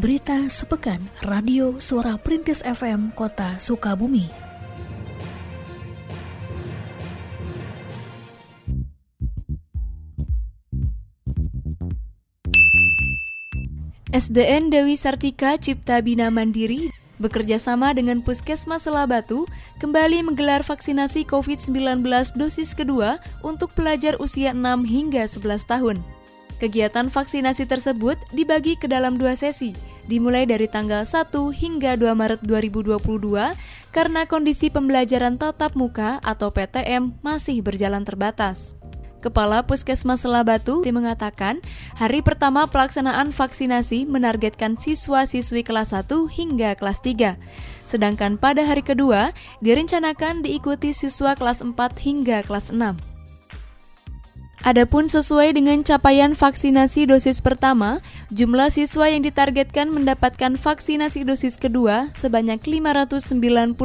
Berita sepekan Radio Suara Perintis FM Kota Sukabumi. SDN Dewi Sartika Cipta Bina Mandiri bekerja sama dengan Puskesmas Selabatu kembali menggelar vaksinasi COVID-19 dosis kedua untuk pelajar usia 6 hingga 11 tahun. Kegiatan vaksinasi tersebut dibagi ke dalam dua sesi, dimulai dari tanggal 1 hingga 2 Maret 2022 karena kondisi pembelajaran tatap muka atau PTM masih berjalan terbatas. Kepala Puskesmas Selabatu mengatakan, hari pertama pelaksanaan vaksinasi menargetkan siswa-siswi kelas 1 hingga kelas 3. Sedangkan pada hari kedua direncanakan diikuti siswa kelas 4 hingga kelas 6. Adapun sesuai dengan capaian vaksinasi dosis pertama, jumlah siswa yang ditargetkan mendapatkan vaksinasi dosis kedua sebanyak 598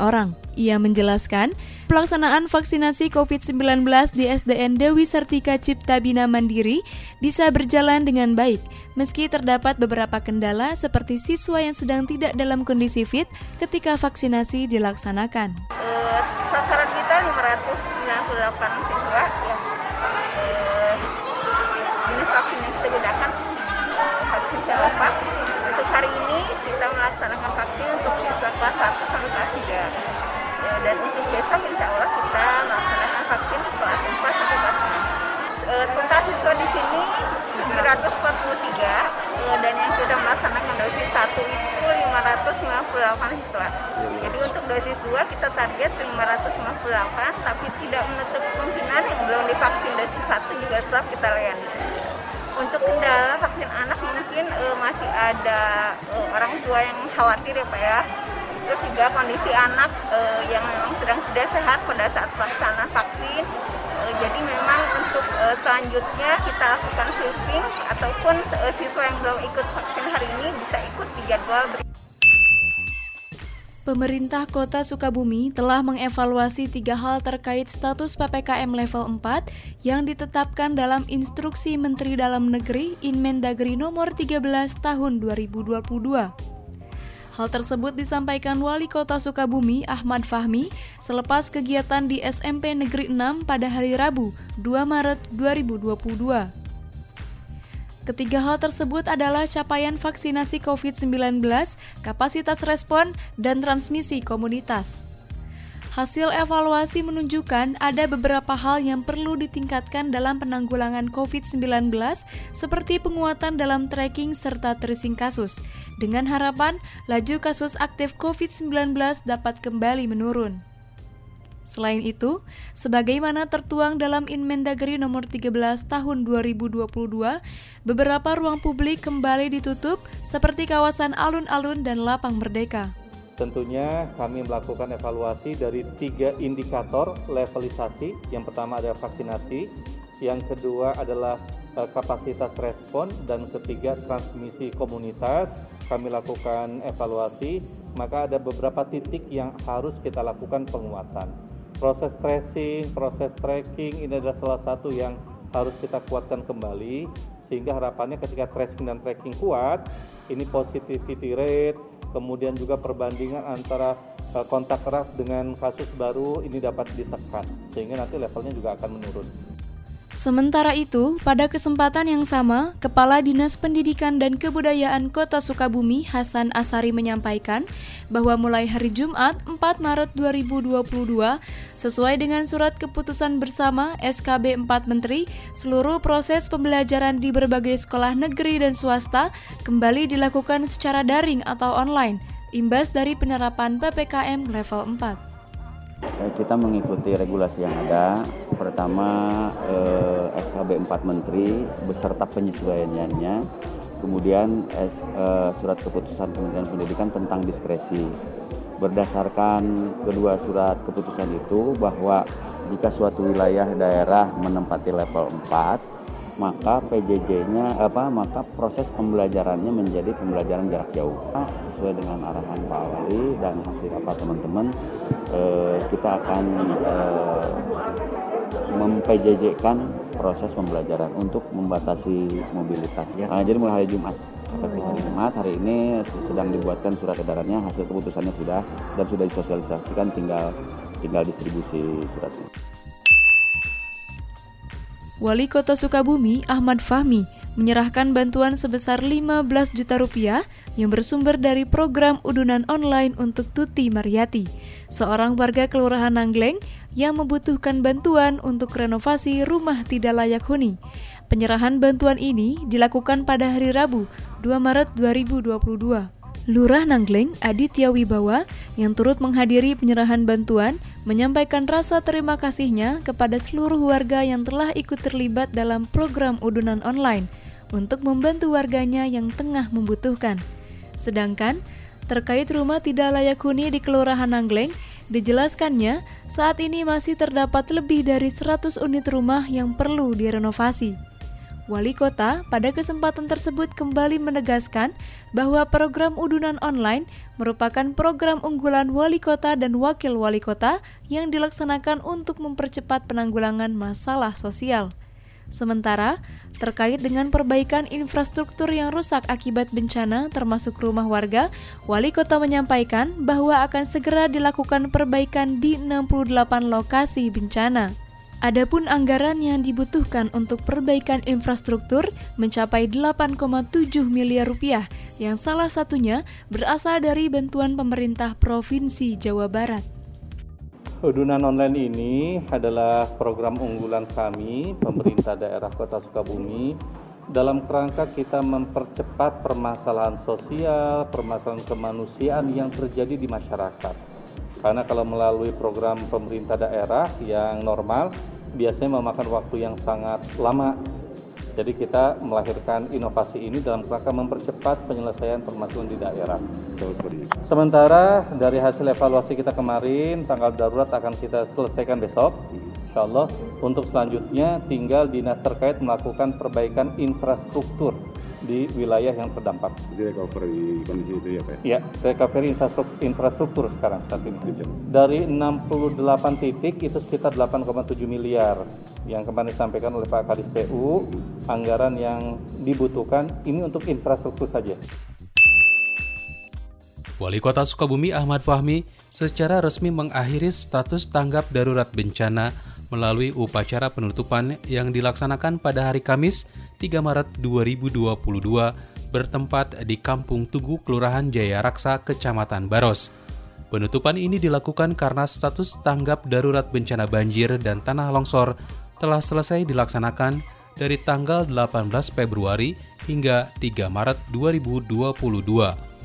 orang. Ia menjelaskan, pelaksanaan vaksinasi COVID-19 di SDN Dewi Sertika Cipta Bina Mandiri bisa berjalan dengan baik, meski terdapat beberapa kendala seperti siswa yang sedang tidak dalam kondisi fit ketika vaksinasi dilaksanakan. Uh, sasaran kita dosis 2 kita target 558 tapi tidak menutup kemungkinan yang belum divaksin dosis 1 juga tetap kita layani. Untuk kendala vaksin anak mungkin uh, masih ada uh, orang tua yang khawatir ya Pak ya. Terus juga kondisi anak uh, yang memang sedang tidak sehat pada saat pelaksanaan vaksin. Jadi memang untuk uh, selanjutnya kita lakukan sweeping ataupun uh, siswa yang belum ikut vaksin hari ini bisa ikut di jadwal berikutnya. Pemerintah Kota Sukabumi telah mengevaluasi tiga hal terkait status PPKM level 4 yang ditetapkan dalam Instruksi Menteri Dalam Negeri Inmendagri nomor 13 tahun 2022. Hal tersebut disampaikan Wali Kota Sukabumi Ahmad Fahmi selepas kegiatan di SMP Negeri 6 pada hari Rabu 2 Maret 2022. Ketiga hal tersebut adalah capaian vaksinasi COVID-19, kapasitas respon, dan transmisi komunitas. Hasil evaluasi menunjukkan ada beberapa hal yang perlu ditingkatkan dalam penanggulangan COVID-19 seperti penguatan dalam tracking serta tracing kasus dengan harapan laju kasus aktif COVID-19 dapat kembali menurun. Selain itu, sebagaimana tertuang dalam Inmendagri nomor 13 tahun 2022, beberapa ruang publik kembali ditutup seperti kawasan alun-alun dan lapang merdeka. Tentunya kami melakukan evaluasi dari tiga indikator levelisasi. Yang pertama adalah vaksinasi, yang kedua adalah e, kapasitas respon, dan ketiga transmisi komunitas. Kami lakukan evaluasi, maka ada beberapa titik yang harus kita lakukan penguatan proses tracing, proses tracking ini adalah salah satu yang harus kita kuatkan kembali sehingga harapannya ketika tracing dan tracking kuat ini positivity rate kemudian juga perbandingan antara eh, kontak erat dengan kasus baru ini dapat ditekan sehingga nanti levelnya juga akan menurun. Sementara itu, pada kesempatan yang sama, Kepala Dinas Pendidikan dan Kebudayaan Kota Sukabumi Hasan Asari menyampaikan bahwa mulai hari Jumat 4 Maret 2022, sesuai dengan surat keputusan bersama SKB 4 Menteri, seluruh proses pembelajaran di berbagai sekolah negeri dan swasta kembali dilakukan secara daring atau online, imbas dari penerapan PPKM level 4. Eh, kita mengikuti regulasi yang ada. Pertama eh, SKB 4 Menteri beserta penyesuaiannya. Kemudian eh, surat keputusan Kementerian Pendidikan tentang diskresi. Berdasarkan kedua surat keputusan itu bahwa jika suatu wilayah daerah menempati level 4 maka PJJ-nya apa maka proses pembelajarannya menjadi pembelajaran jarak jauh sesuai dengan arahan Pak Wali dan hasil apa teman-teman eh, kita akan eh, kan proses pembelajaran untuk membatasi mobilitas. Ya. Nah, jadi mulai hari Jumat seperti hari Jumat hari ini sedang dibuatkan surat edarannya hasil keputusannya sudah dan sudah disosialisasikan tinggal tinggal distribusi suratnya. Wali Kota Sukabumi, Ahmad Fahmi, menyerahkan bantuan sebesar 15 juta rupiah yang bersumber dari program udunan online untuk Tuti Mariati, seorang warga Kelurahan Nangleng yang membutuhkan bantuan untuk renovasi rumah tidak layak huni. Penyerahan bantuan ini dilakukan pada hari Rabu, 2 Maret 2022. Lurah Nangleng Aditya Wibawa yang turut menghadiri penyerahan bantuan menyampaikan rasa terima kasihnya kepada seluruh warga yang telah ikut terlibat dalam program udunan online untuk membantu warganya yang tengah membutuhkan. Sedangkan terkait rumah tidak layak huni di Kelurahan Nangleng, dijelaskannya saat ini masih terdapat lebih dari 100 unit rumah yang perlu direnovasi. Wali kota pada kesempatan tersebut kembali menegaskan bahwa program udunan online merupakan program unggulan wali kota dan wakil wali kota yang dilaksanakan untuk mempercepat penanggulangan masalah sosial. Sementara, terkait dengan perbaikan infrastruktur yang rusak akibat bencana termasuk rumah warga, wali kota menyampaikan bahwa akan segera dilakukan perbaikan di 68 lokasi bencana. Adapun anggaran yang dibutuhkan untuk perbaikan infrastruktur mencapai 8,7 miliar rupiah, yang salah satunya berasal dari bantuan pemerintah Provinsi Jawa Barat. Udunan online ini adalah program unggulan kami, pemerintah daerah Kota Sukabumi, dalam kerangka kita mempercepat permasalahan sosial, permasalahan kemanusiaan yang terjadi di masyarakat karena kalau melalui program pemerintah daerah yang normal biasanya memakan waktu yang sangat lama. Jadi kita melahirkan inovasi ini dalam rangka mempercepat penyelesaian permasalahan di daerah. Sementara dari hasil evaluasi kita kemarin, tanggal darurat akan kita selesaikan besok. Insya Allah, untuk selanjutnya tinggal dinas terkait melakukan perbaikan infrastruktur di wilayah yang terdampak. Jadi recovery kondisi itu ya Pak? Ya, recovery infrastruktur, infrastruktur sekarang saat ini. Dari 68 titik itu sekitar 8,7 miliar yang kemarin disampaikan oleh Pak Kadis PU, anggaran yang dibutuhkan ini untuk infrastruktur saja. Wali Kota Sukabumi Ahmad Fahmi secara resmi mengakhiri status tanggap darurat bencana melalui upacara penutupan yang dilaksanakan pada hari Kamis 3 Maret 2022 bertempat di Kampung Tugu, Kelurahan Jaya Raksa, Kecamatan Baros. Penutupan ini dilakukan karena status tanggap darurat bencana banjir dan tanah longsor telah selesai dilaksanakan dari tanggal 18 Februari hingga 3 Maret 2022.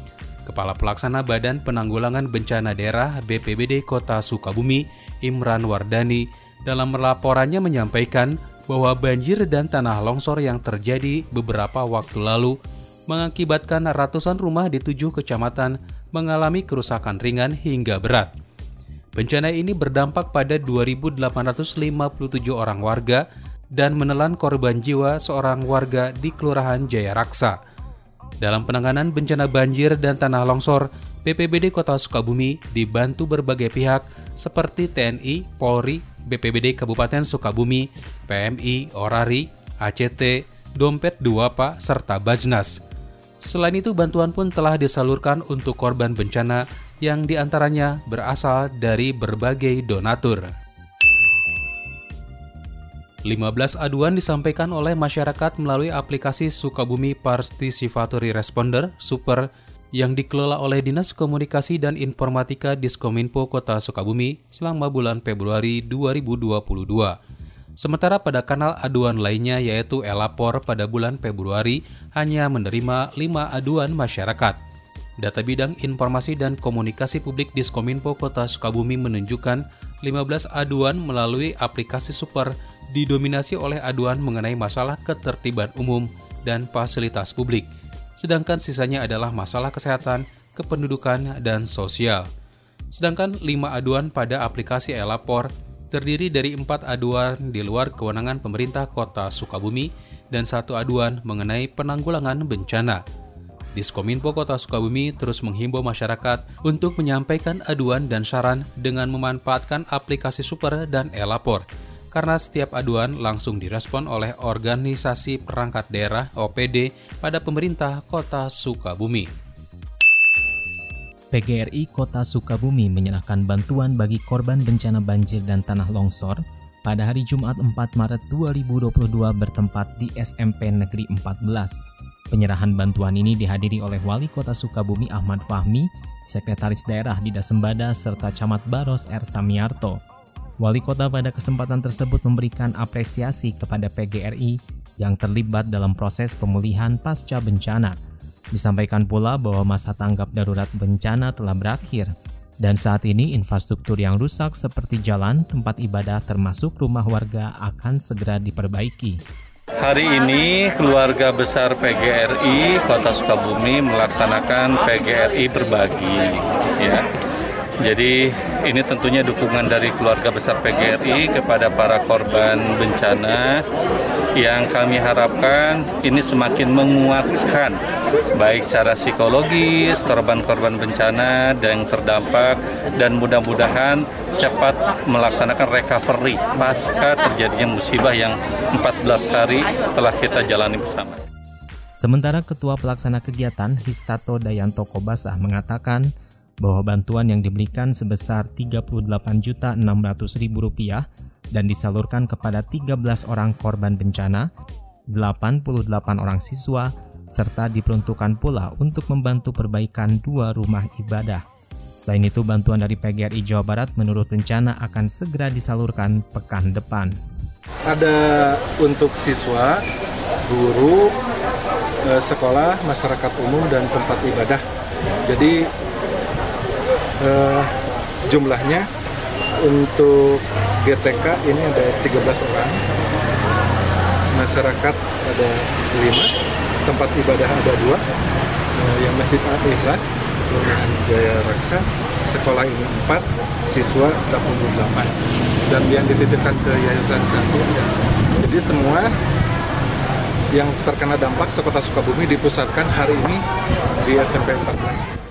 Kepala Pelaksana Badan Penanggulangan Bencana Daerah BPBD Kota Sukabumi, Imran Wardani, dalam laporannya menyampaikan bahwa banjir dan tanah longsor yang terjadi beberapa waktu lalu mengakibatkan ratusan rumah di tujuh kecamatan mengalami kerusakan ringan hingga berat. Bencana ini berdampak pada 2.857 orang warga dan menelan korban jiwa seorang warga di Kelurahan Jaya Raksa. Dalam penanganan bencana banjir dan tanah longsor, BPBD Kota Sukabumi dibantu berbagai pihak seperti TNI, Polri, BPBD Kabupaten Sukabumi, PMI, Orari, ACT, Dompet Duapa, serta Bajnas. Selain itu, bantuan pun telah disalurkan untuk korban bencana yang di antaranya berasal dari berbagai donatur. 15 aduan disampaikan oleh masyarakat melalui aplikasi Sukabumi Participatory Responder Super yang dikelola oleh Dinas Komunikasi dan Informatika Diskominfo Kota Sukabumi selama bulan Februari 2022. Sementara pada kanal aduan lainnya yaitu Elapor pada bulan Februari hanya menerima 5 aduan masyarakat. Data bidang informasi dan komunikasi publik Diskominfo Kota Sukabumi menunjukkan 15 aduan melalui aplikasi super didominasi oleh aduan mengenai masalah ketertiban umum dan fasilitas publik sedangkan sisanya adalah masalah kesehatan, kependudukan, dan sosial. Sedangkan lima aduan pada aplikasi Elapor terdiri dari empat aduan di luar kewenangan pemerintah kota Sukabumi dan satu aduan mengenai penanggulangan bencana. Diskominfo Kota Sukabumi terus menghimbau masyarakat untuk menyampaikan aduan dan saran dengan memanfaatkan aplikasi Super dan Elapor karena setiap aduan langsung direspon oleh organisasi perangkat daerah OPD pada pemerintah Kota Sukabumi. PGRI Kota Sukabumi menyerahkan bantuan bagi korban bencana banjir dan tanah longsor pada hari Jumat 4 Maret 2022 bertempat di SMP Negeri 14. Penyerahan bantuan ini dihadiri oleh Wali Kota Sukabumi Ahmad Fahmi, Sekretaris Daerah Dida Sembada, serta Camat Baros R. Samiarto. Wali Kota pada kesempatan tersebut memberikan apresiasi kepada PGRI yang terlibat dalam proses pemulihan pasca bencana. Disampaikan pula bahwa masa tanggap darurat bencana telah berakhir dan saat ini infrastruktur yang rusak seperti jalan, tempat ibadah termasuk rumah warga akan segera diperbaiki. Hari ini keluarga besar PGRI Kota Sukabumi melaksanakan PGRI berbagi ya. Jadi ini tentunya dukungan dari keluarga besar PGRI kepada para korban bencana yang kami harapkan ini semakin menguatkan baik secara psikologis korban-korban bencana dan terdampak dan mudah-mudahan cepat melaksanakan recovery pasca terjadinya musibah yang 14 hari telah kita jalani bersama. Sementara Ketua Pelaksana Kegiatan Histato Dayanto Kobasah mengatakan bahwa bantuan yang diberikan sebesar Rp38.600.000 dan disalurkan kepada 13 orang korban bencana, 88 orang siswa, serta diperuntukkan pula untuk membantu perbaikan dua rumah ibadah. Selain itu, bantuan dari PGRI Jawa Barat menurut rencana akan segera disalurkan pekan depan. Ada untuk siswa, guru, eh, sekolah, masyarakat umum, dan tempat ibadah. Jadi eh, jumlahnya untuk GTK ini ada 13 orang, masyarakat ada 5, tempat ibadah ada dua, eh, yang Masjid Al-Ikhlas Kelurahan Jaya Raksa sekolah ini 4 siswa 88 dan yang dititipkan ke yayasan satu ya. jadi semua yang terkena dampak sekota Sukabumi dipusatkan hari ini di SMP 14